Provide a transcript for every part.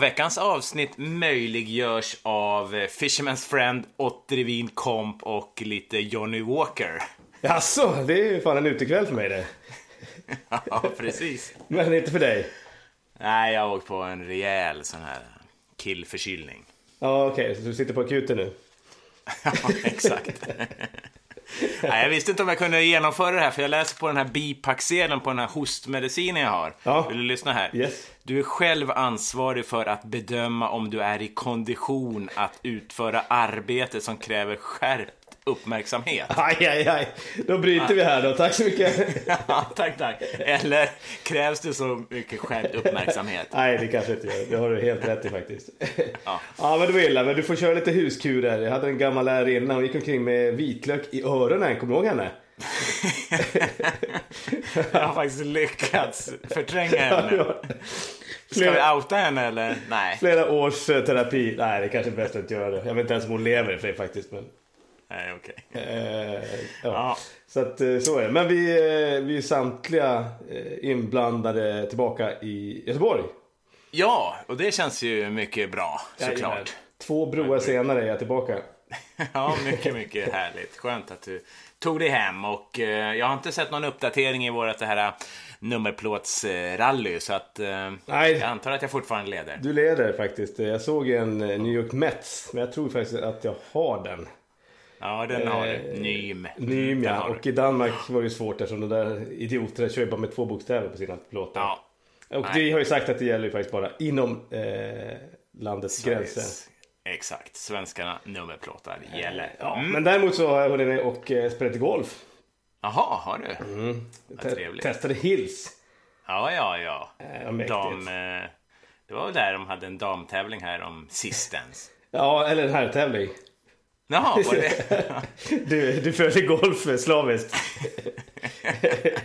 veckans avsnitt möjliggörs av eh, Fisherman's Friend, Ottervin Comp och lite Johnny Walker. Jaså, det är ju fan en utekväll för mig det. ja, precis. Men inte för dig? Nej, jag har åkt på en rejäl sån här killförkylning. Ja, okej, så du sitter på akuten nu? ja, exakt. Nej, jag visste inte om jag kunde genomföra det här, för jag läser på den här bipacksedeln på den här hostmedicinen jag har. Ja. Vill du lyssna här? Yes. Du är själv ansvarig för att bedöma om du är i kondition att utföra arbete som kräver skärpt uppmärksamhet. Aj, aj, aj. Då bryter vi här då. Tack så mycket. Ja, tack, tack. Eller krävs det så mycket skärpt uppmärksamhet? Nej, det kanske inte gör. Det har du helt rätt i faktiskt. Ja. Ja, men det var illa. Men du får köra lite huskur där. Jag hade en gammal lärarinna. Hon gick omkring med vitlök i öronen. Kommer du ihåg henne? Jag har faktiskt lyckats förtränga henne. Ja, Ska Flera- vi outa henne eller? Nej. Flera års eh, terapi. Nej, det kanske är bäst att inte göra det. Jag vet inte ens om hon lever det faktiskt. Men, Nej, okej. eh, ja. Ja. Så att eh, så är det. Men vi, eh, vi är samtliga eh, inblandade tillbaka i Göteborg. Ja, och det känns ju mycket bra Jajamän. såklart. Två broar senare är jag tillbaka. Ja, mycket, mycket härligt. Skönt att du tog dig hem och eh, jag har inte sett någon uppdatering i vårt det här nummerplåtsrally så att eh, Nej. jag antar att jag fortfarande leder. Du leder faktiskt. Jag såg en New York Mets, men jag tror faktiskt att jag har den. Ja, den har Eh, du. Nym. Nym Den ja. Och i Danmark var det svårt eftersom de där idioterna kör ju bara med två bokstäver på sina plåtar. Ja. Och Nej. vi har ju sagt att det gäller ju faktiskt bara inom eh, landets gränser. Exakt. Svenskarna nummerplåtar gäller. Ja, Mm. Men däremot så har jag varit med och eh, spelat golf. Jaha, har du? Te- trevligt. Testade Hills. Ja, ja, ja. Eh. Dam, eh, det var väl där de hade en damtävling här om sistens. Ja, eller en herrtävling. Jaha, var det? Du, du följer golf slaviskt.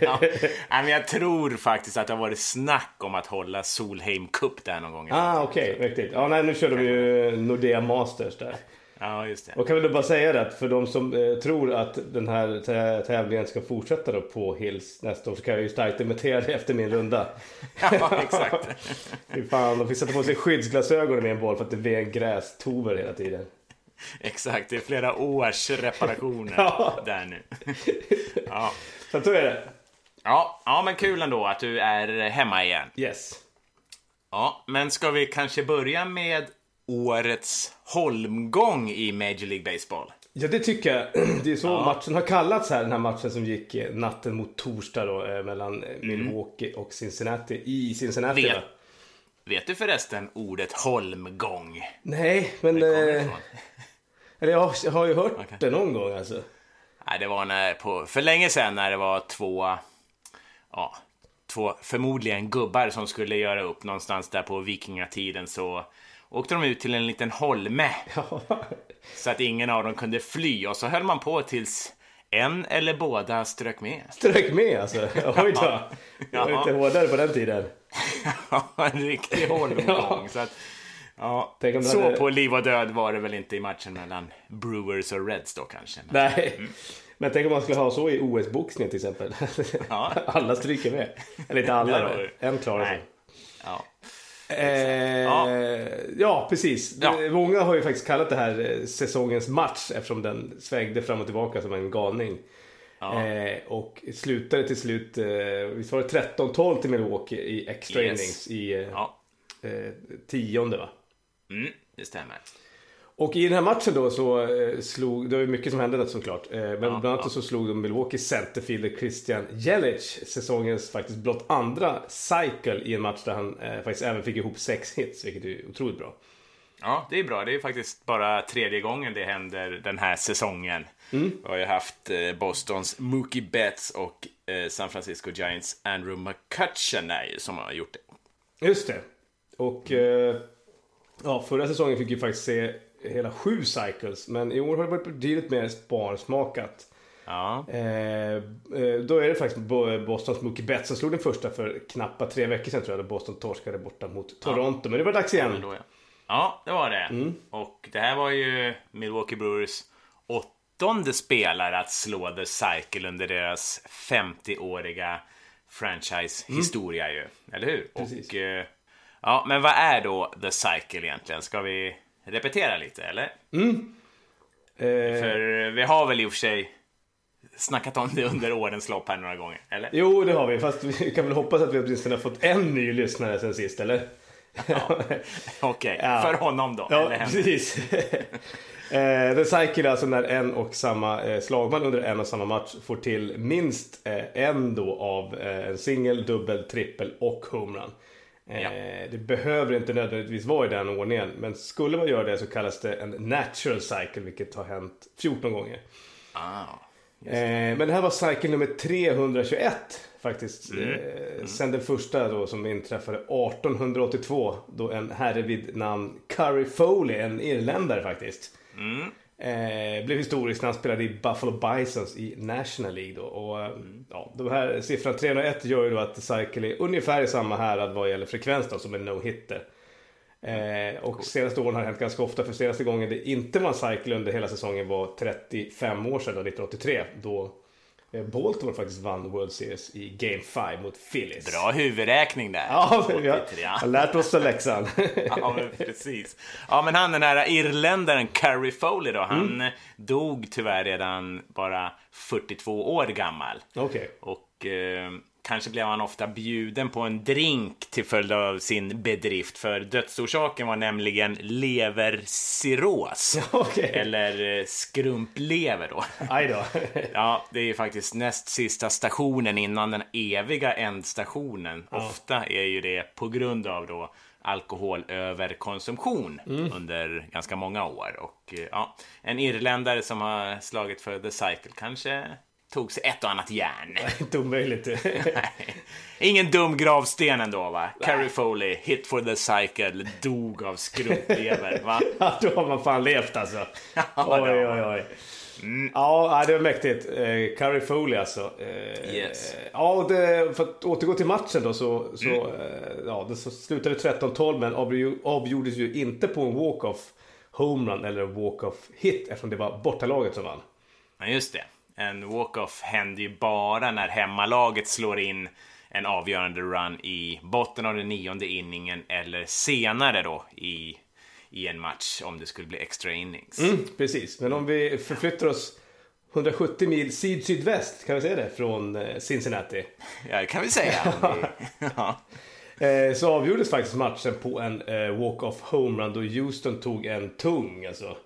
ja. Men jag tror faktiskt att det har varit snack om att hålla Solheim Cup där någon gång. Ah, okej. Mäktigt. Ja, nej, nu kör de ju Nordea Masters där. Ja, just det. Och kan väl bara säga det att för de som eh, tror att den här tä- tävlingen ska fortsätta då på Hills nästa år så kan jag ju starkt dementera det efter min runda. Ja, exakt. Fy fan, de fick sätta på sig skyddsglasögon med en boll för att det vek grästover hela tiden. Exakt, det är flera års reparationer Ja. där nu. Ja. Så att så är det. Ja, ja, men kul ändå att du är hemma igen. Yes. Ja, men ska vi kanske börja med årets holmgång i Major League Baseball? Ja, det tycker jag. Det är så Ja. matchen har kallats här, den här matchen som gick eh, natten mot torsdag då, eh, mellan eh, Milwaukee och Cincinnati. I Cincinnati Vet, va? Vet du förresten ordet holmgång? Nej, men... Eh, eller jag har, jag har ju hört Okej. det någon gång alltså. Nej, det var när, på, för länge sedan när det var två, ja, två förmodligen gubbar som skulle göra upp någonstans där på vikingatiden så åkte de ut till en liten holme Ja. så att ingen av dem kunde fly och så höll man på tills en eller båda strök med. Strök med alltså. Oj då. Det var Ja. lite hårdare på den tiden. en riktig holmgång. Ja, det så hade- på liv och död var det väl inte i matchen mellan Brewers och Reds då kanske. Men, Nej. Men tänk om man skulle ha så i OS-boxning till exempel. Ja. Alla stryker med. Eller inte alla, Ja, då- en klarar sig. Eh, Ja. ja. precis. Ja. Det- Många har ju faktiskt kallat det här eh, säsongens match eftersom den svängde fram och tillbaka som en galning. Ja. Eh, och slutade till slut, eh, visst var det 13-12 till Milwaukee i extra Yes. innings i eh, eh, tionde va? Mm, det stämmer. Och i den här matchen då så eh, slog, det var ju mycket som hände såklart. Eh, men bland annat ja. så slog de Milwaukee centerfielder Christian Jelic säsongens faktiskt blott andra cycle i en match där han eh, faktiskt även fick ihop sex hits, vilket är otroligt bra. Ja, det är bra. Det är faktiskt bara tredje gången det händer den här säsongen. Mm. Vi har ju haft Bostons Mookie Betts och San Francisco Giants Andrew McCutcheon som har gjort det. Just det. Och eh, ja, förra säsongen fick vi faktiskt se hela sju cycles, men i år har det varit betydligt mer sparsmakat. Ja, Eh, eh, då är det faktiskt Bo- Bostons Mookie Betts som slog den första för knappt tre veckor sedan tror jag, då Boston torskade borta mot Toronto. Men det var dags igen. ja. Ja, det var det. Mm. Och det här var ju Milwaukee Brewers åttonde spelare att slå The Cycle under deras 50-åriga franchise-historia ju. Eller hur? Mm. Precis. Och eh, Ja, men vad är då The Cycle egentligen? Ska vi repetera lite, eller? Mm. Eh, För vi har väl i och för sig snackat om det under årens lopp här några gånger, eller? Jo, det har vi. Fast vi kan väl hoppas att vi åtminstone har fått en ny lyssnare sen sist, eller? Ja. Okej, okay. ja. för honom då? Ja, precis. eh, The Cycle är alltså när en och samma eh, slagman under en och samma match får till minst eh, en då av en singel, dubbel, trippel och homerun. Eh, ja. Det behöver inte nödvändigtvis vara i den ordningen. Men skulle man göra det så kallas det en natural cycle, vilket har hänt 14 gånger. Ah. Eh, men det här var cykel nummer 321 faktiskt. Mm. Eh, mm. Sen den första då som inträffade 1882 då en herre vid namn Curry Foley, en irländare faktiskt. Mm. Eh, blev historisk när han spelade i Buffalo Bisons i National League då. Och, mm. ja, de här siffran 301 gör ju då att Cycle är ungefär i samma härad vad gäller frekvens då som en no-hitter. Eh, och cool. senaste åren har det hänt ganska ofta. För senaste gången det inte var en cycle under hela säsongen var 35 år sedan, 1983. Då eh, Baltimore faktiskt vann World Series i Game 5 mot Phillies. Bra huvudräkning där. Ja, vi har, har lärt oss läxan. ja, men precis. Ja, men han den här irländaren Curry Foley då, han mm. dog tyvärr redan bara 42 år gammal. Okej. Okay. Och eh, Kanske blev han ofta bjuden på en drink till följd av sin bedrift. För dödsorsaken var nämligen levercirros. Okay. Eller eh, skrumplever då. Aj då. ja, det är ju faktiskt näst sista stationen innan den eviga ändstationen. Ja. Ofta är ju det på grund av då alkoholöverkonsumtion mm. under ganska många år. Och eh, ja, en irländare som har slagit för The Cycle kanske tog sig ett och annat järn. Inte omöjligt. Ingen dum gravsten ändå va? Carrie Foley, hit for the cycle, dog av skrumplever va? ja, då har man fan levt alltså. oj, oj, oj. Mm. Ja, det var mäktigt. Eh, Carrie Foley alltså. Eh, yes. Ja, det, för att återgå till matchen då så, så, mm. eh, ja, det så slutade 13-12 men avgjordes ju inte på en walk-off homerun eller walk-off hit eftersom det var bortalaget som vann. Ja, just det en walk-off händer ju bara när hemmalaget slår in en avgörande run i botten av den nionde inningen eller senare då i, i en match om det skulle bli extra innings. Mm, precis, men om vi förflyttar oss 170 mil syd-sydväst, kan vi säga det, från eh, Cincinnati? Ja, det kan vi säga. ja. Eh, så avgjordes faktiskt matchen på en eh, walk-off homerun då Houston tog en tung alltså.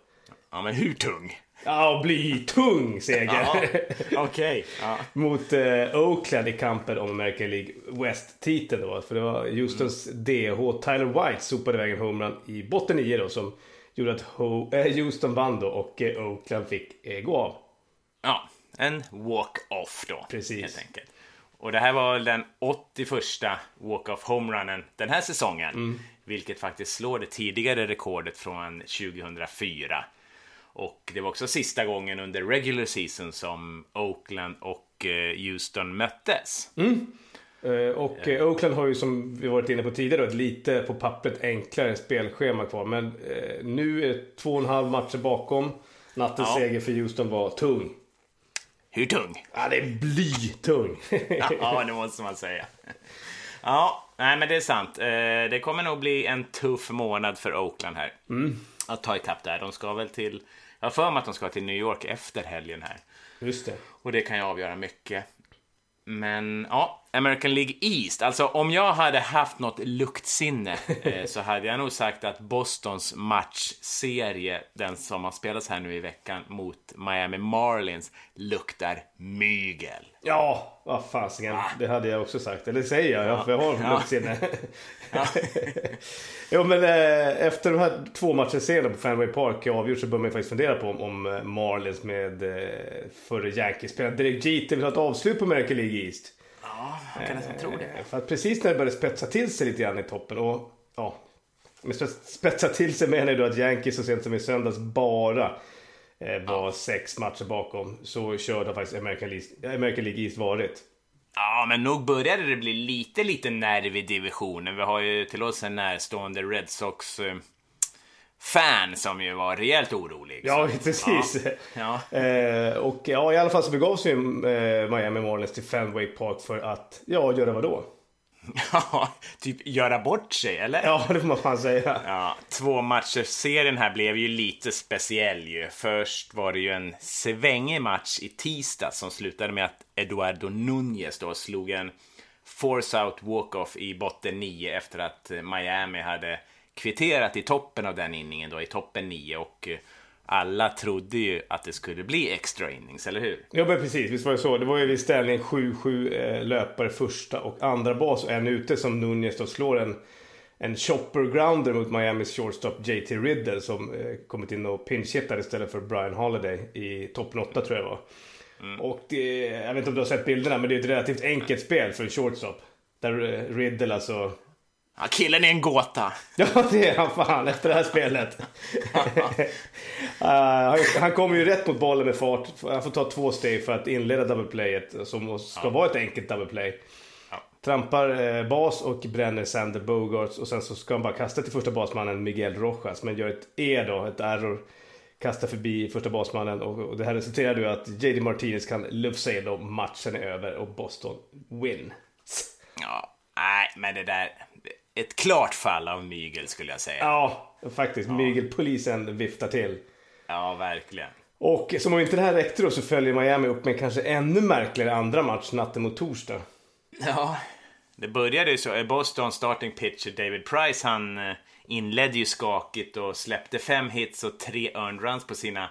Ja, men hur tung? Ja, och bli tung seger. Okej. Okay. Ja. Mot eh, Oakland i kampen om American League West-titeln då. För det var Houstons mm. DH Tyler White sopade iväg en homerun i botten 9 då som gjorde att Ho äh, Houston vann då och eh, Oakland fick eh, gå av. Ja, en walk-off då. Precis. Helt enkelt. Och det här var den 81 walk-off homerunnen den här säsongen. Mm. Vilket faktiskt slår det tidigare rekordet från 2004. Och det var också sista gången under regular season som Oakland och eh, Houston möttes. Mm. Eh, och eh, Oakland har ju som vi varit inne på tidigare ett lite på pappret enklare spelschema kvar. Men nu är det två och en halv matcher bakom. Nattens ja. seger för Houston var tung. Hur tung? Ja, det är blytung. ja, det måste man säga. Ja, nej men det är sant. Det kommer nog bli en tuff månad för Oakland här. Mm. Att ta ikapp där. De ska väl till jag har för mig att de ska till New York efter helgen här. Just det. Och det kan ju avgöra mycket. Men ja, American League East. Alltså om jag hade haft något luktsinne eh, så hade jag nog sagt att Bostons matchserie, den som har spelats här nu i veckan mot Miami Marlins, luktar mygel. Ja, vad fasiken. Det hade jag också sagt. Eller säger jag, ja. för jag har ja. luktsinne. Ja. jo men eh, efter de här två matcherna serien på Fenway Park avgjort så bör man faktiskt fundera på om, om eh, Marlins med eh, förre Yankees-spelaren Derek Jeter vill ha ett avslut på American League East. Ja, man kan nästan tro det. För att precis när det började spetsa till sig lite grann i toppen och ja, med spetsa till sig menar jag då att Yankees så sent som i söndags bara eh, var ja. sex matcher bakom. Så körde faktiskt American League, American League East varit. Ja, men nog började det bli lite, lite nerv i divisionen. Vi har ju till oss en närstående Red Sox eh, fan som ju var rejält orolig. Ja, så. precis. Ja. ja. Eh, och ja, i alla fall så begav sig eh, Miami Marlins till Fenway Park för att, ja, göra vad då? Ja, typ göra bort sig, eller? Ja, det får man fan säga. Ja, två matcher serien här blev ju lite speciell ju. Först var det ju en svängig match i tisdag som slutade med att Eduardo Nunez då slog en force out walk-off i botten 9 efter att Miami hade kvitterat i toppen av den inningen då, i toppen 9 och alla trodde ju att det skulle bli extra innings, eller hur? Ja men precis, visst var det så. Det var ju vid ställning 7-7 eh, löpare första och andra bas och en ute som Nunez då slår en, en chopper grounder mot Miamis shortstop JT Riddle som eh, kommit in och pinchhittar istället för Brian Holiday i toppen 8 tror jag det var. Mm. Och det, jag vet inte om du har sett bilderna men det är ett relativt enkelt spel för en shortstop. Där eh, Riddle alltså Ja, killen är en gåta. Ja, det är han fan efter det här spelet. uh, han kommer ju rätt mot bollen med fart. Han får ta två steg för att inleda double som ska ja. vara ett enkelt double play. Ja. Trampar eh, bas och bränner Sander Bogarts och sen så ska han bara kasta till första basmannen Miguel Rojas men gör ett E då, ett error. Kastar förbi första basmannen och, och det här resulterar ju att JD Martinez kan lufsa in och matchen är över och Boston win. Ja, nej men det där ett klart fall av mygel skulle jag säga. Ja, faktiskt. Ja. Mygelpolisen viftar till. Ja, verkligen. Och som om inte det här räckte då så följer Miami upp med kanske ännu märkligare andra match natten mot torsdag. Ja, det började ju så. Boston starting pitcher David Price, han eh, inledde ju skakigt och släppte fem hits och tre earned runs på sina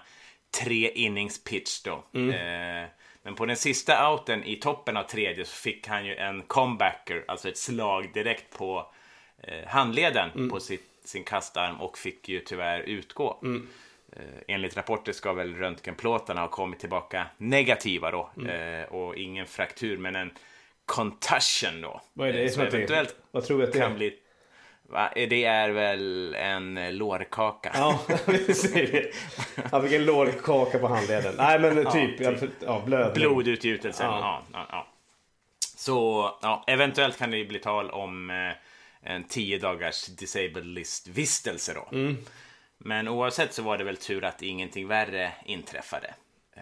tre innings pitch då. Mm. Eh, men på den sista outen i toppen av tredje så fick han ju en comebacker, alltså ett slag direkt på handleden mm. på sitt, sin kastarm och fick ju tyvärr utgå. Mm. Eh, enligt rapporter ska väl röntgenplåtarna ha kommit tillbaka negativa då mm. eh, och ingen fraktur men en concussion då. Vad är det? Så eventuellt Vad tror du att det är? Bli, va? Det är väl en lårkaka. Ja, Han fick en lårkaka på handleden. Nej men typ, ja, typ. Ja, blödning. Blodutgjutelsen. Ja. Ja, ja, Så ja, eventuellt kan det ju bli tal om eh, en tio dagars disabled list vistelse då. Mm. Men oavsett så var det väl tur att ingenting värre inträffade. Eh,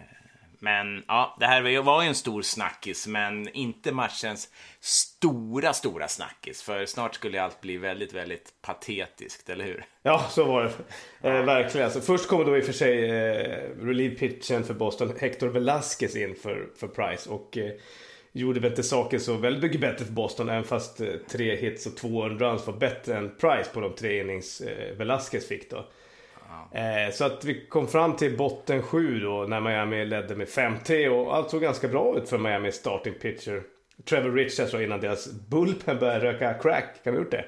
men ja, det här var ju en stor snackis, men inte matchens stora, stora snackis. För snart skulle allt bli väldigt, väldigt patetiskt, eller hur? Ja, så var det. Eh, verkligen. Alltså, först kom då i och för sig eh, relief pitchen för Boston, Hector Velasquez in för, för Price. Och eh, gjorde väl inte saken så väldigt mycket bättre för Boston. Även fast eh, tre hits och två runs var bättre än Price på de tre innings eh, Velasquez fick då. Eh, så att vi kom fram till botten sju då när Miami ledde med 5-3 och allt såg ganska bra ut för Miami starting pitcher. Trevor Richards då innan deras bullpen började röka crack. Kan vi gjort det?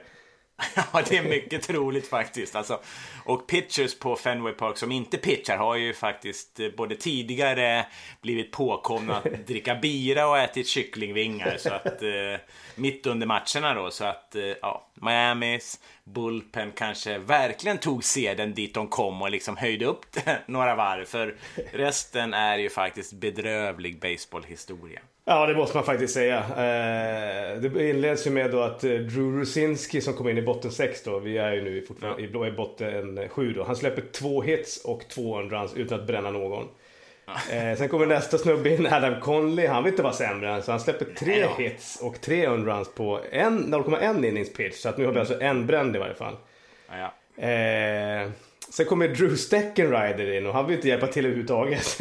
Ja, det är mycket troligt faktiskt. Alltså, och pitchers på Fenway Park som inte pitchar har ju faktiskt eh, både tidigare blivit påkomna att dricka bira och ätit kycklingvingar. Så att, eh, mitt under matcherna då. Så att eh, ja, Miamis bullpen kanske verkligen tog seden dit de kom och liksom höjde upp några varv. För resten är ju faktiskt bedrövlig baseballhistoria. Ja, det måste man faktiskt säga. Eh, det inleds ju med då att eh, Drew Rusinski som kom in i botten 6 då, vi är ju nu fortfarande ja. i botten 7 då. Han släpper två hits och två runs utan att bränna någon. Eh, sen kommer nästa snubbe in, Adam Conley. Han vill inte vara sämre. Så han släpper tre Nej, hits och tre runs på 0,1 innings pitch. Så att nu har vi alltså en bränd i varje fall. Ja, eh, sen kommer Drew Steckenrider in och han vill inte hjälpa till överhuvudtaget.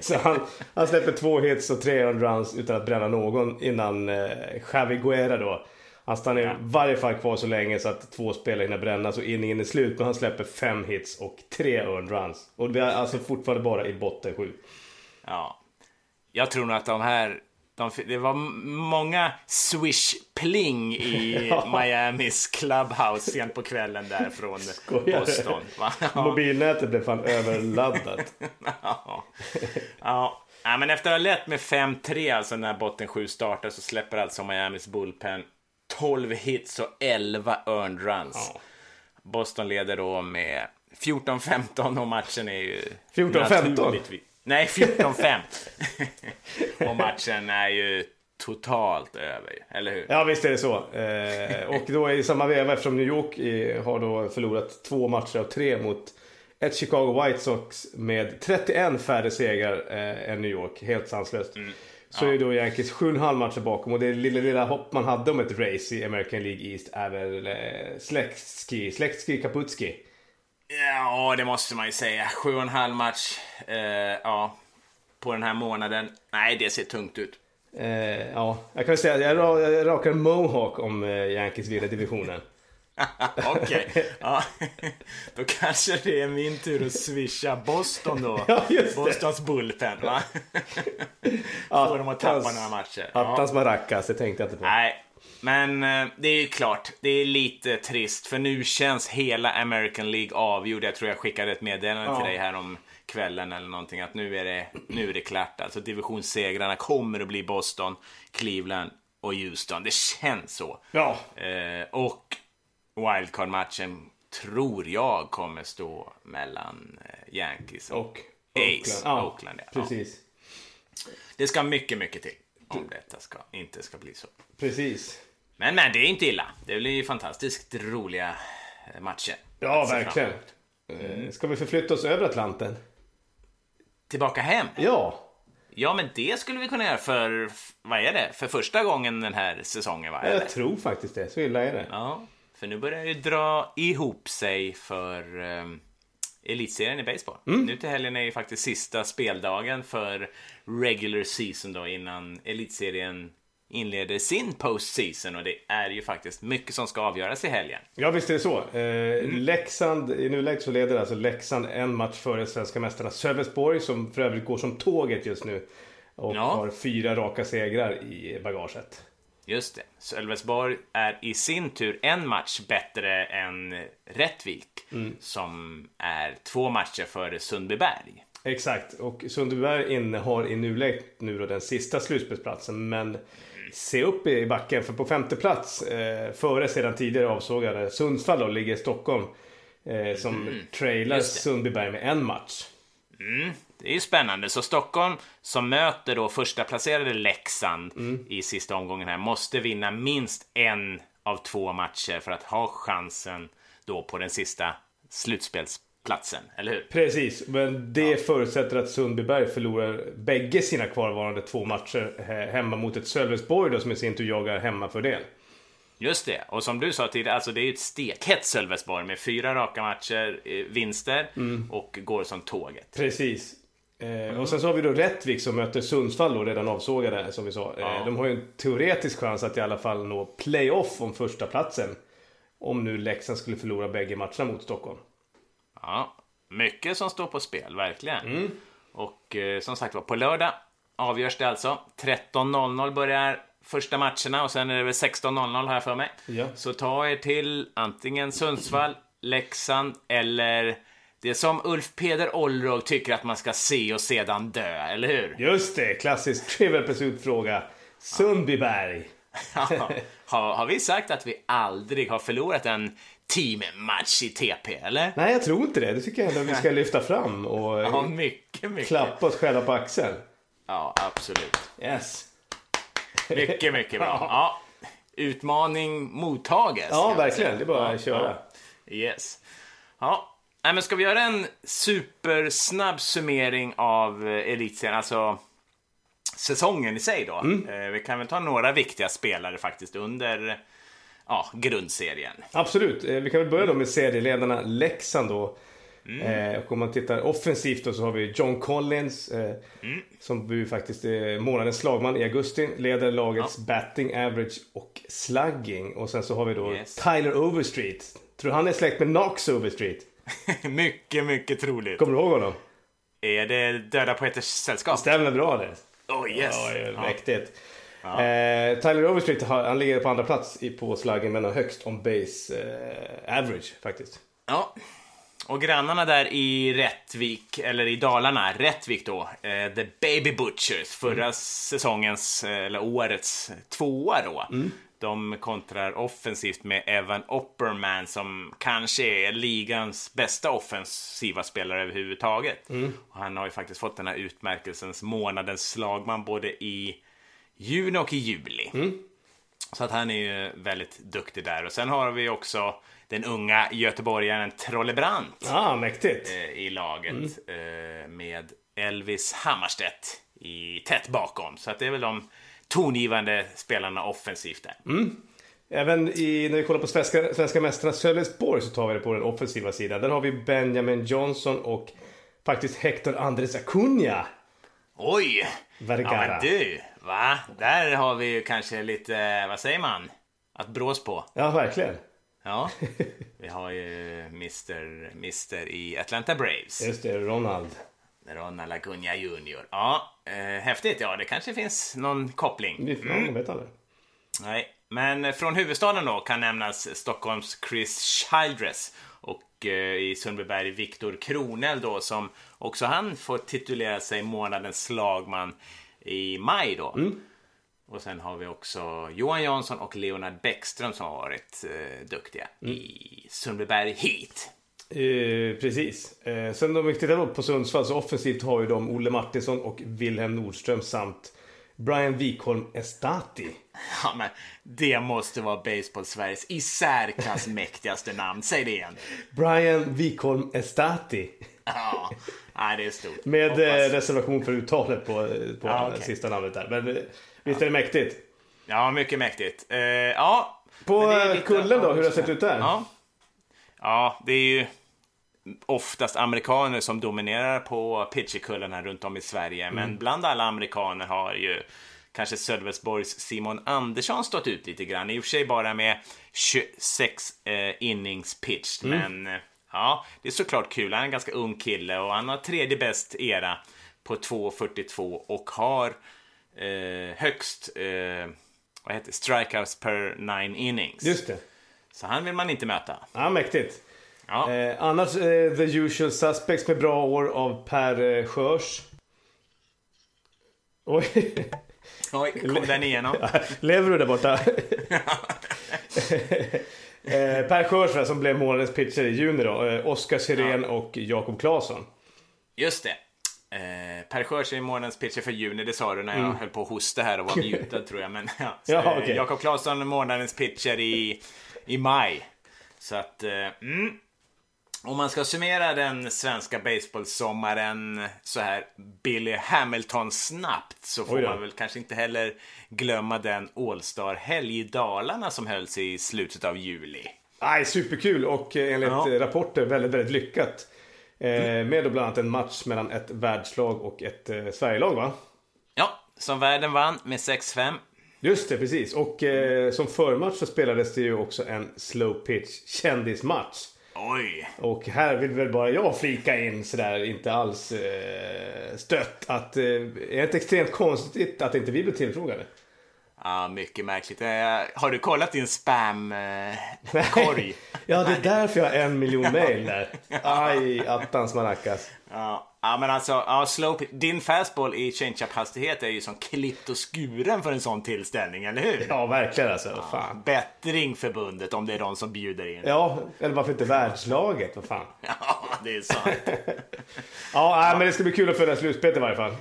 så han, han släpper två hits och tre runs utan att bränna någon innan eh, Javi Guerra då han stannar ja. i varje fall kvar så länge så att två spelare hinner brännas och inningen är slut. Men han släpper fem hits och tre earned runs. Och vi är alltså fortfarande bara i botten sju. Ja. Jag tror nog att de här de, det var många swish-pling i ja. Miamis clubhouse sent på kvällen där från Skojar. Boston. Ja. Mobilnätet blev fan överladdat. ja. ja. ja. men efter att ha lett med 5-3 alltså när botten 7 startar så släpper alltså Miamis bullpen 12 hits och 11 earned runs. Boston leder då med 14-15 och matchen är ju... 14-15? Nej, 14-5. och matchen är ju totalt över, eller hur? Ja, visst är det så. Eh, och då i samma veva, eftersom New York i, har då förlorat två matcher av tre mot ett Chicago White Sox med 31 färre segrar eh, än New York. Helt sanslöst. Mm Så är då Yankees 7,5 matcher bakom och det lilla, lilla hopp man hade om ett race i American League East är väl eh, Släktski, Släktski Kaputski. Ja, det måste man ju säga. Sju och en halv match. Eh, ja, på den här månaden. Nej, det ser tungt ut. Eh, ja, jag kan väl säga att jag, jag rakar mohawk om eh, Yankees vinner divisionen. Okej. Ja. Då kanske det är min tur att swisha Boston då. Ja. Bostons bullpen, va? Får dem att tappa några matcher. Ja. Attans maracas, det tänkte jag inte på. Nej, men eh, det är ju klart. Det är lite trist, för nu känns hela American League avgjord. Jag tror jag skickade ett meddelande till Ja. dig här om kvällen eller någonting att nu är det, nu är det klart. Alltså divisionssegrarna kommer att bli Boston, Cleveland och Houston. Det känns så. Ja, Eh, och wildcard-matchen tror jag kommer stå mellan eh, Yankees och, och Ace. Ja, Oakland, ja. precis. Det ska mycket, mycket till om detta ska, inte ska bli så. Precis. Men, men det är inte illa. Det blir ju fantastiskt roliga eh, matcher. Ja, verkligen. Eh, Ska vi förflytta oss över Atlanten? Tillbaka hem. Ja, Ja, men det skulle vi kunna göra för, vad är det? För första gången den här säsongen, va? Jag tror faktiskt det. Så illa är det. Ja, för nu börjar det dra ihop sig för um, elitserien i baseball. Mm. Nu till helgen är ju faktiskt sista speldagen för regular season då innan elitserien inleder sin postseason och det är ju faktiskt mycket som ska avgöras i helgen. Ja, visst är det så. Eh, Mm. Leksand, i nuläget så leder alltså Leksand en match före svenska mästarna Sölvesborg som för övrigt går som tåget just nu. Och Ja. har fyra raka segrar i bagaget. Just det. Sölvesborg är i sin tur en match bättre än Rättvik Mm. som är två matcher före Sundbyberg. Exakt, och Sundbyberg innehar i nuläget nu då den sista slutspelsplatsen. Men se upp i backen, för på femte plats, eh, före sedan tidigare avsågade Sundsvall då, ligger Stockholm. Eh, som trailar Mm. Det. Sundbyberg med en match. Det är ju spännande. Så Stockholm som möter då första placerade Leksand Mm. i sista omgången här måste vinna minst en av två matcher för att ha chansen då på den sista slutspelsplatsen, eller hur? Precis, men det förutsätter att Sundbyberg förlorar bägge sina kvarvarande två matcher hemma mot ett Sölvesborg då som i sin tur jagar hemmafördel. Just det. Och som du sa tidigare, alltså det är ju ett stekhett Sölvesborg med fyra raka matcher, eh, vinster Mm. och går som tåget. Precis. Eh, och sen så har vi då Rättvik som möter Sundsvall då, redan avsågade som vi sa. Eh, Ja. de har ju en teoretisk chans att i alla fall nå playoff om första platsen Om nu Leksand skulle förlora bägge matcherna mot Stockholm. Ja, mycket som står på spel, verkligen. Mm. Och eh, som sagt var, på lördag avgörs det alltså. 13.00 börjar första matcherna och sen är det väl 16.00 har jag för mig. Ja. Så ta er till antingen Sundsvall, Leksand eller det som Ulf Peder Olrog tycker att man ska se och sedan dö, eller hur? Just det, klassisk Trivial Pursuit-fråga. Sundbyberg. har, har vi sagt att vi aldrig har förlorat en teammatch i TP, eller? Nej, jag tror inte det. Det tycker jag ändå vi ska lyfta fram och Ja, mycket, mycket. klappa oss själva på axeln. Ja, absolut. Yes. Mycket, mycket bra. Ja. Utmaning mottages. Ja, verkligen. säga. Det är bara Ja, att köra. ja. Yes. Ja, Nej, men ska vi göra en supersnabb summering av eh, elitserien, alltså säsongen i sig då? Mm. Eh, Vi kan väl ta några viktiga spelare faktiskt under ja, grundserien. Absolut. Eh, Vi kan väl börja då med serieledarna Leksand då. Eh, och om man tittar offensivt då så har vi John Collins eh, som blir faktiskt eh, månadens slagman i augusti. Leder lagets batting average och slugging. Och sen så har vi då Yes. Tyler Overstreet. Tror han är släkt med Knox Overstreet? mycket, mycket troligt. Kommer du ihåg honom? Är det Döda Poeters Sällskap? Stämmer bra det. Oh yes! Ja, Ja. mäktigt. Eh, Tyler Overstreet han ligger på andra plats i, på slaggen men har högst on base eh, average faktiskt. Ja. Och grannarna där i Rättvik, eller i Dalarna, Rättvik då, eh, The Baby Butchers, förra säsongens, eh, eller årets tvåa då. De kontrar offensivt med Evan Opperman som kanske är ligans bästa offensiva spelare överhuvudtaget. Och han har ju faktiskt fått den här utmärkelsens månadens slagman både i juni och i juli. Så att han är ju väldigt duktig där. Och sen har vi också den unga göteborgaren Trolle Brandt Ah, mäktigt. eh, i laget eh, med Elvis Hammarstedt i tätt bakom. Så att det är väl de tongivande spelarna offensivt där. Även i, när vi kollar på svenska, svenska mästarna Sölvesborg så tar vi det på den offensiva sidan. Där har vi Benjamin Johnson och faktiskt Hector Andres Acuna. Oj! Vergara. Ja men du, va? Där har vi ju kanske lite, vad säger man? Att brås på. Ja, verkligen. Ja, vi har ju Mr. Mr. i Atlanta Braves. Just det, Ronald. Ronald Acuna Jr. Ja, eh, häftigt. Ja, det kanske finns någon koppling. Vi ja, man vet aldrig. Nej, men från huvudstaden då kan nämnas Stockholms Chris Childress och eh, i Sundbyberg Viktor Kronell då som också han får titulera sig månadens slagman i maj då. Och sen har vi också Johan Jansson och Leonard Bäckström som har varit eh, duktiga i Sundbyberg Heat. Eh, precis. Eh, sen om vi tittar på Sundsvall så offensivt har ju de Olle Martinsson och Wilhelm Nordström samt Brian Wikholm Estati. Ja, men det måste vara Baseball-Sveriges i särklass mäktigaste namn. Säg det igen. Brian Wikholm Estati. Ja, nej, det är stort. Med Hoppas- eh, reservation för uttalet på, på Ja, okej. sista namnet där. Men eh, visst är det mäktigt? Ja, mycket mäktigt. Eh, ja. På eh, lite- kullen då, hur har det sett ut där? Ja. Ja, det är ju oftast amerikaner som dominerar på pitcherkullarna runt om i Sverige. Mm. Men bland alla amerikaner har ju kanske Sölvesborgs Simon Andersson stått ut lite grann. I och för sig bara med 26 eh, innings pitched. Mm. Men eh, ja, det är såklart kul. Han är en ganska ung kille och han har tredje bäst era på 2.42 och har eh, högst eh, vad heter strikeouts per nine innings. Just det. Så han vill man inte möta. Ja, mäktigt. Ja, Eh, annars eh, the usual suspects med bra år av Per eh, Sjörs. Oj, Oj, kom den igenom. lever du där borta? eh, per Sjörs som blev månadens pitcher i juni då. Eh, Oskar Sirén och Jakob Claesson. Just det. Eh, per Sjörs är månadens pitcher för juni, det sa du när jag höll på att hosta här och var mutad tror jag. Men, ja, Mm. Ja, eh, okej. Jakob Claesson månadens pitcher i, i maj. Så att, eh, mm. Om man ska summera den svenska baseballsommaren så här Billy Hamilton snabbt så får man väl kanske inte heller glömma den All-Star-helg i Dalarna som hölls i slutet av juli. Nej, superkul och eh, enligt Ja. eh, rapporter väldigt, väldigt lyckat. Eh, med då bland annat en match mellan ett världslag och ett eh, Sverigelag va? Ja, som världen vann med 6-5. Just det, precis. Och eh, som förmatch så spelades det ju också en slow pitch kändismatch. Oj! Och här vill väl bara jag flika in sådär, inte alls eh, stött att eh, är det inte extremt konstigt att inte vi blev tillfrågade? Ja, mycket märkligt. Eh, Har du kollat din spam-korg? ja, det är därför jag har en miljon mail där. Aj, attans maracas. Ja. ja, men alltså, ja, slow din fastball i change-up-hastighet är ju som klippt och skuren för en sån tillställning, eller hur? Ja, verkligen alltså. Fan. Bättring förbundet om det är de som bjuder in. Ja, Ja, eller varför inte världslaget? Vad fan. det är sant. Ja, nej, men det ska bli kul att följa slutspelet i varje fall.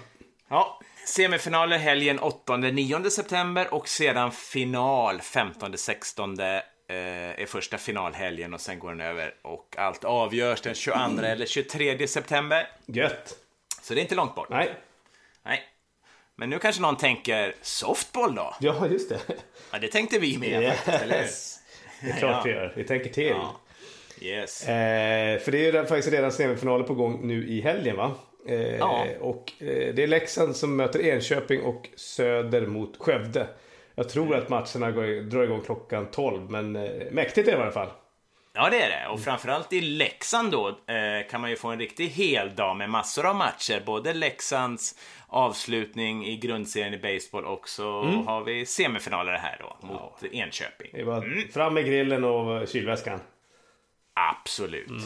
Ja, semifinaler helgen 8-9 september och sedan final 15-16 eh, är första finalhelgen och sen går den över och allt avgörs den 22 eller 23 september. Gött. Så det är inte långt bort. Nej, Nej. Men nu kanske någon tänker softball då? ja just det. Ja, det tänkte vi med faktiskt, eller hur? Yes. Det är klart vi gör. Vi tänker till. Ja. Yes. Eh, för det är ju faktiskt redan semifinaler på gång nu i helgen va? Eh, Ja. Och eh, det är Leksand som möter Enköping och Söder mot Skövde. Jag tror att matcherna går, drar igång klockan 12 men eh, mäktigt är det i alla fall. Ja, det är det. Och framförallt i Leksand då eh, kan man ju få en riktig hel dag med massor av matcher. Både Leksands avslutning i grundserien i baseball och så har vi semifinaler här då mot Enköping. Det var fram med grillen och kylväskan. Absolut.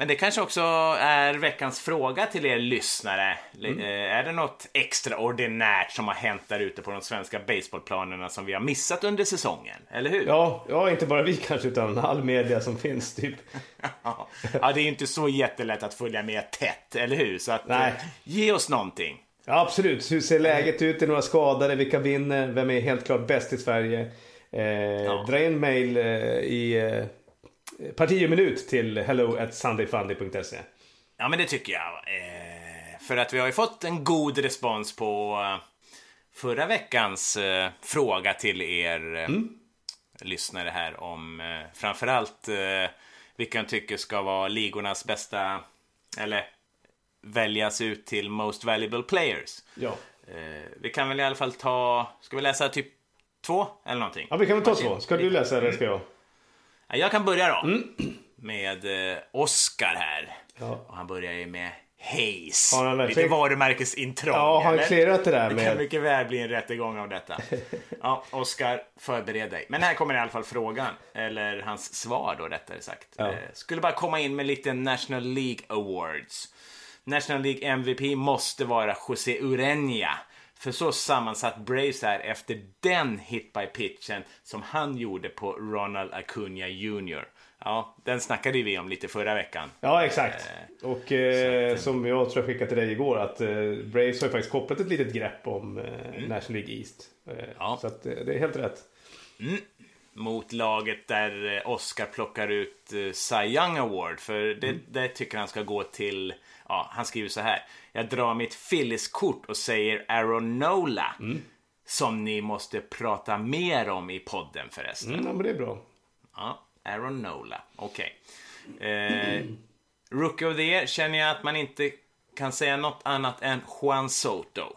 Men det kanske också är veckans fråga till er lyssnare. Eh, Är det något extraordinärt som har hänt där ute på de svenska baseballplanerna som vi har missat under säsongen? Eller hur? Ja, ja, inte bara vi kanske utan all media som finns typ. Ja, ja, det är ju inte så jättelätt att följa med tätt, eller hur? Så att, Nej. eh, ge oss någonting. Ja, absolut. Hur ser läget ut? Är några skadade? Vilka vinner? Vem är helt klart bäst i Sverige? Eh, Dra in mail eh, i eh, parti och minut till hello at sundayfundy.se. Ja, men det tycker jag. Eh, för att vi har ju fått en god respons på eh, förra veckans eh, fråga till er eh, lyssnare här om eh, framförallt eh, vilka han tycker ska vara ligornas bästa, eller väljas ut till Most Valuable Players. Ja. Vi kan väl i alla fall ta, ska vi läsa typ två eller någonting? ja, vi kan väl ta två. Ska du läsa eller ska jag? Ja, Jag kan börja då. Med eh, Oscar här. Ja. Och han börjar ju med Hayes. Har han verkligen- Lite varumärkesintrång. Ja, har han clearat det där Det kan med... mycket väl bli en rättegång av detta. Ja, Oscar, förbered dig. Men här kommer i alla fall frågan. Eller hans svar då, rättare sagt. Ja. Eh, Skulle bara komma in med lite National League Awards. National League MVP måste vara José Ureña. För så sammansatt Braves är efter den hit by pitchen som han gjorde på Ronald Acuna Jr. Ja, den snackade vi om lite förra veckan. Ja, exakt. Och eh, som jag tror jag skickade till dig igår att eh, Braves har ju faktiskt kopplat ett litet grepp om eh, National League East. Eh, Ja. Så att, eh, det är helt rätt. mot laget där eh, Oscar plockar ut eh, Cy Young Award. För det, det tycker han ska gå till, ja, han skriver så här. Jag drar mitt Phillies-kort och säger Aaron Nola. Som ni måste prata mer om i podden förresten. Mm, ja, men det är bra. Ja, Aaron Nola. Okej. Eh, Rookie of the Year känner jag att man inte kan säga något annat än Juan Soto.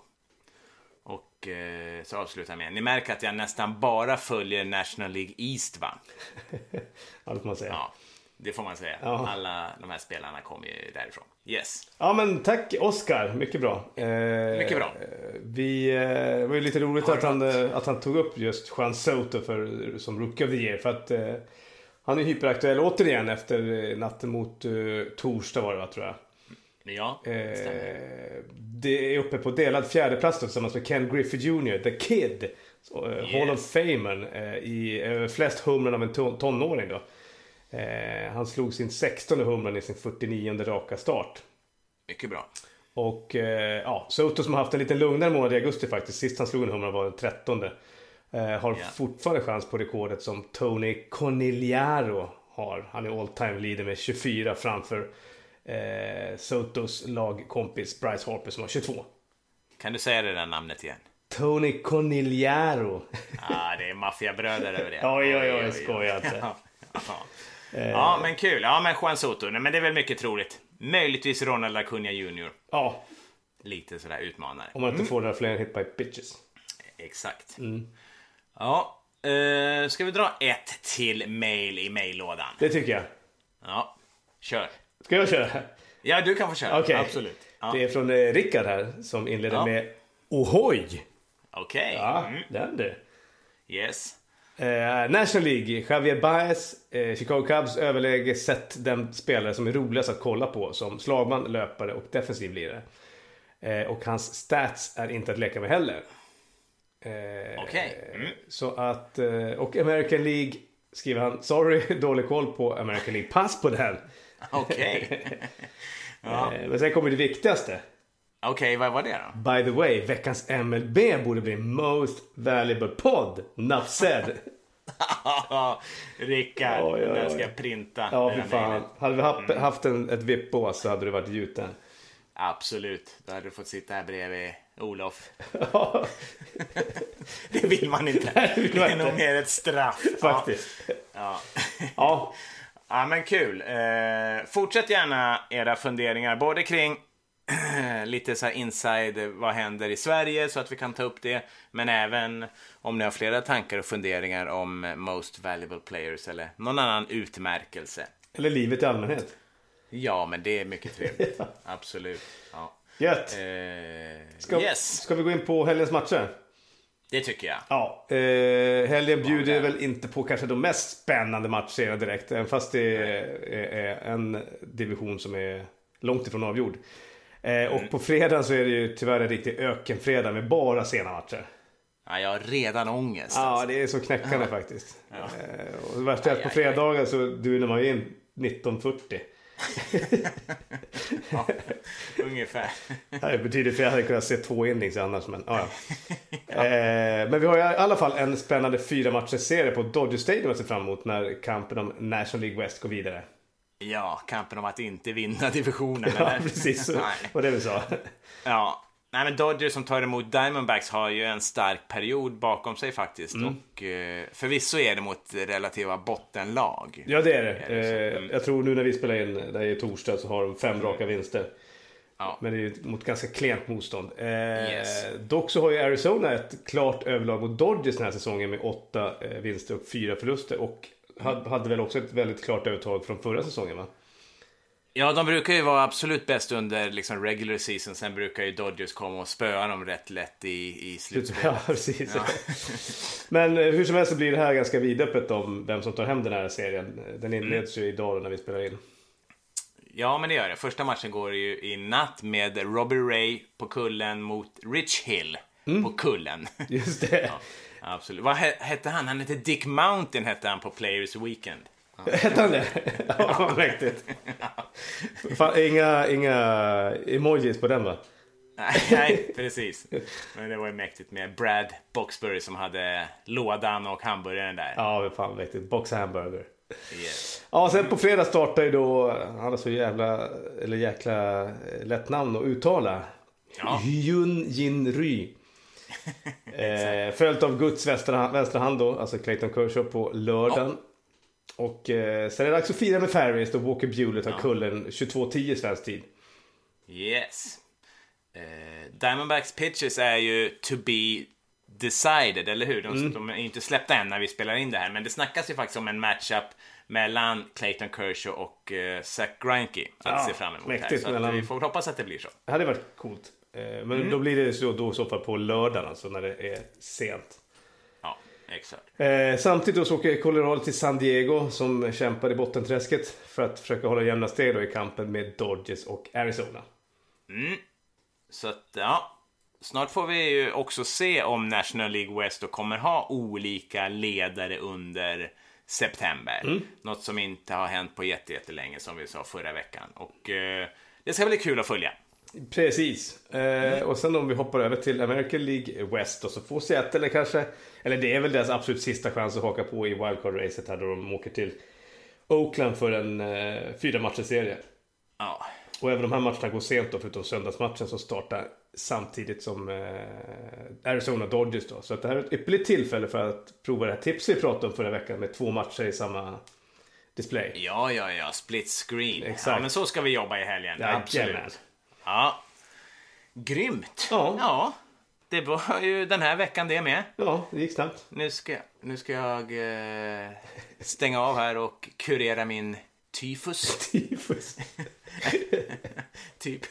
Och eh, så avslutar jag med. Ni märker att jag nästan bara följer National League East va? Får man säga. Ja. Ja, det får man säga. Ja. Alla de här spelarna kommer ju därifrån. Yes. men tack Oscar, mycket bra. Eh, Mycket bra. Vi, eh, det var ju lite roligt att han, eh, att han tog upp just Juan Soto för, som Rookie of the Year. För att eh, han är hyperaktuell återigen efter eh, natten mot eh, torsdag var det va, tror jag. Ja, det stämmer. Det är uppe på delad fjärdeplats tillsammans med Ken Griffey Jr. The Kid. Eh, Hall of Famen eh, i flest humren av en ton- tonåring då. Eh, han slog sin 16 humran i sin 49 raka start. Mycket bra. Och eh, ja, Soto som har haft en lite lugnare månad i augusti faktiskt. Sist han slog en humra var den 13. Eh, har Ja. fortfarande chans på rekordet som Tony Conigliaro har. Han är all time leader med 24 framför eh, Sotos lagkompis Bryce Harper som har 22. Kan du säga det där namnet igen? Tony Conigliaro. ah, det är maffiabröder över det. Oj, oj, oj, skoja inte. Ja, ja. ja, men kul. Ja, men Juan Soto. Nej, men det är väl mycket troligt. Möjligtvis Ronald Acuna Jr. Ja, Lite sådär utmanare. om man inte får några fler hit by pitches. Exakt. Mm. Ja, eh, ska vi dra ett till mail i maillådan? Det tycker jag. Ja, kör. Ska jag köra? Ja, du kan få köra. Okej. Absolut. Ja. Det är från eh, Rickard här som inleder Ja. med Ohoj! Okej. Ja, Mm. den du. Yes. Eh, National League, Javier Baez, eh, Chicago Cubs överläge sett den spelare som är roligast att kolla på som slagman, löpare och defensiv lirare. Eh, och hans stats är inte att leka med heller. Eh, Okej. Mm. Så att, eh, och American League skriver han, sorry, dålig koll på American League, pass på den. Okej. Ja. Eh, men sen kommer det viktigaste. Okej, vad var det då? By the way, veckans MLB borde bli Most Valuable Pod. Nuff said. Rickard, Oj, oj, den oj. ska jag printa. Ja, fy fan. mejlet. Hade vi haft, haft en, ett vippbås så hade du varit gjuten. Absolut. Då hade du fått sitta här bredvid Olof. Ja, Det vill man inte. det vill man är nog mer ett straff. faktiskt. Ja. Ja, Ja, men kul. Eh, fortsätt gärna era funderingar, både kring lite så här inside, vad händer i Sverige, så att vi kan ta upp det. Men även om ni har flera tankar och funderingar om Most Valuable Players eller någon annan utmärkelse. eller livet i allmänhet. Ja, men det är mycket trevligt. Absolut. Ja. Gött. Eh, Ska, yes, ska vi gå in på helgens matcher? det tycker jag. Ja, eh, helgen bjuder väl inte på kanske de mest spännande matcherna direkt. Även fast det är, är en division som är långt ifrån avgjord. Eh, och på fredagen så är det ju tyvärr en riktig ökenfredag med bara sena matcher. Ja, jag har redan ångest. Ja, det är så knäckande faktiskt. Eh, och det värsta är att på fredagar så dunar man ju in 1940. Ja, ungefär. Det betyder för jag hade kunnat se två innings annars. Men, ja, ja. Eh, men vi har i alla fall en spännande fyra matchers serie på Dodger Stadium att se fram emot när kampen om National League West går vidare. Ja, kampen om att inte vinna divisionen. Ja, eller? precis. Vad det vi sa. Ja. Nej, men Dodgers som tar emot Diamondbacks har ju en stark period bakom sig faktiskt. Mm. Och eh, förvisso är det mot relativa bottenlag. Ja, det är det. Är det så? Mm. Eh, Jag tror nu när vi spelar in, det är torsdag, så har de fem raka vinster. Ja. Men det är ju mot ganska klent motstånd. Eh, Yes. Dock så har ju Arizona ett klart överlag mot Dodgers den här säsongen med åtta eh, vinster och fyra förluster. Och hade, väl också ett väldigt klart övertag från förra säsongen va? Ja, de brukar ju vara absolut bäst under liksom, regular season. Sen brukar ju Dodgers komma och spöa dem rätt lätt i, i slutspelet. Ja, precis. Men eh, hur som helst så blir det här ganska vidöppet om vem som tar hem den här serien. Den inleds ju idag när vi spelar in. Ja, men det gör det. Första matchen går ju i natt med Robbie Ray på kullen mot Rich Hill Mm. på kullen. Just det. Absolut. Vad he- hette han? Han hette Dick Mountain hette han på Players Weekend. Hette han det? Ja. Fan, inga, inga emojis på den va? Nej, precis. Men det var ju mäktigt med Brad Boxbury som hade lådan och hamburgaren där. Ja, fan mäktigt. Box hamburger. Yes. Ja, sen på fredag startar ju då, han har så jävla, eller jäkla eh, lätt namn att uttala. Ja. Hyun Jin Ry. Eh, följt av Guds vänstra, vänstra hand då, alltså Clayton Kershaw på lördagen. Och eh, sen är det dags att fira med Ferris då Walker Buehler tar kullen 22.10 svensk tid. Yes. Eh, Diamondbacks pitches är ju to be decided, eller hur? De, Mm. de är inte släppta än när vi spelar in det här, men det snackas ju faktiskt om en matchup mellan Clayton Kershaw och eh, Zach Greinke att Ja, se fram emot mäktigt här. Så mellan- vi får hoppas att det blir så. Det hade varit coolt. Eh, men då blir det så, då i så fall på lördagen alltså när det är sent. Ja, exakt. Eh, samtidigt så åker Colorado till San Diego som kämpar i bottenträsket för att försöka hålla jämna steg i kampen med Dodgers och Arizona. Så att, ja. Snart får vi ju också se om National League West då kommer ha olika ledare under september. Mm. Något som inte har hänt på jätte- jättelänge som vi sa förra veckan. Och eh, det ska bli kul att följa. Precis. Eh, och sen om vi hoppar över till American League West då så får Seattle kanske, eller det är väl deras absolut sista chans att haka på i wildcard-racet här då de åker till Oakland för en eh, fyra matchers serie. Ja, Och även de här matcherna går sent då, förutom söndagsmatchen som startar samtidigt som eh, Arizona Dodgers då. Så det här är ett ypperligt tillfälle för att prova det här tipset vi pratade om förra veckan med två matcher i samma display. ja, ja, ja. Split screen. Exakt. Ja, men så ska vi jobba i helgen. Jajamän. Absolut. Ja. Grymt. Ja. ja. Det var ju den här veckan det med. Ja, det gick snabbt. Nu ska, nu ska jag eh, stänga av här och kurera min tyfus. Tifus. typ.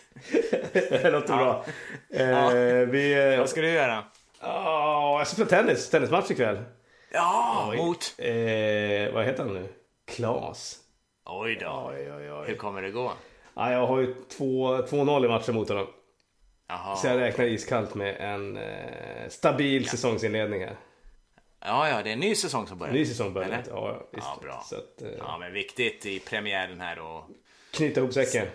det låter bra. Eh, vi... Eh, Vad ska du göra? Ja, jag ska spela tennis. Tennismatch ikväll. Ja, mot... Eh, vad heter han nu? Klas. Oj då. Oj, oj, oj. Hur kommer det gå? Ja, jag har ju två- 2-0 i matchen mot honom. Jaha. Så jag räknar iskallt med en eh, stabil säsongsinledning här. Ja, ja, det är en ny säsong som börjar. Ny säsong börjar. Eller? Ja, ja, visst. Ja, bra. Så att, eh, Ja, men viktigt i premiären här då. knyta ihop säcken.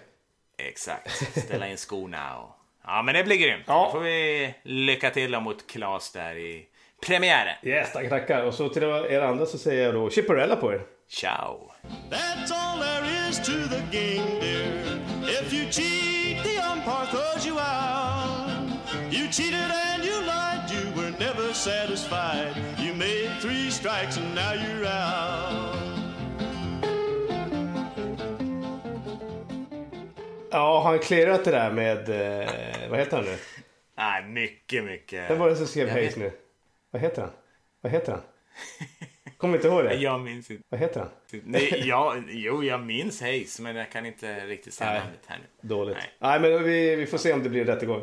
Exakt. Ställa in skorna och... Ja, men det blir grymt. Ja. Då får vi lycka till då mot Klas där i premiären. Yes, tackar, tackar. Och så till er andra så säger jag då Chipperella på er. Ciao! That's all there is to the game, dear. If you cheat, the umpire throws you out. You cheated and you lied, you were never satisfied. You made three strikes and now you're out. Ja, har han clearat det där med... Eh, vad heter han nu? Nej, mycket, mycket. Vem var det som skrev Hayes vet- nu? Vad heter han? Vad heter han? Kommer inte ihåg det? Jag minns inte. Vad heter han? Nej, ja, jo, jag minns Hayes, men jag kan inte riktigt säga namnet här nu. Dåligt. Nej. Nej, men vi, vi får se om det blir rättegång.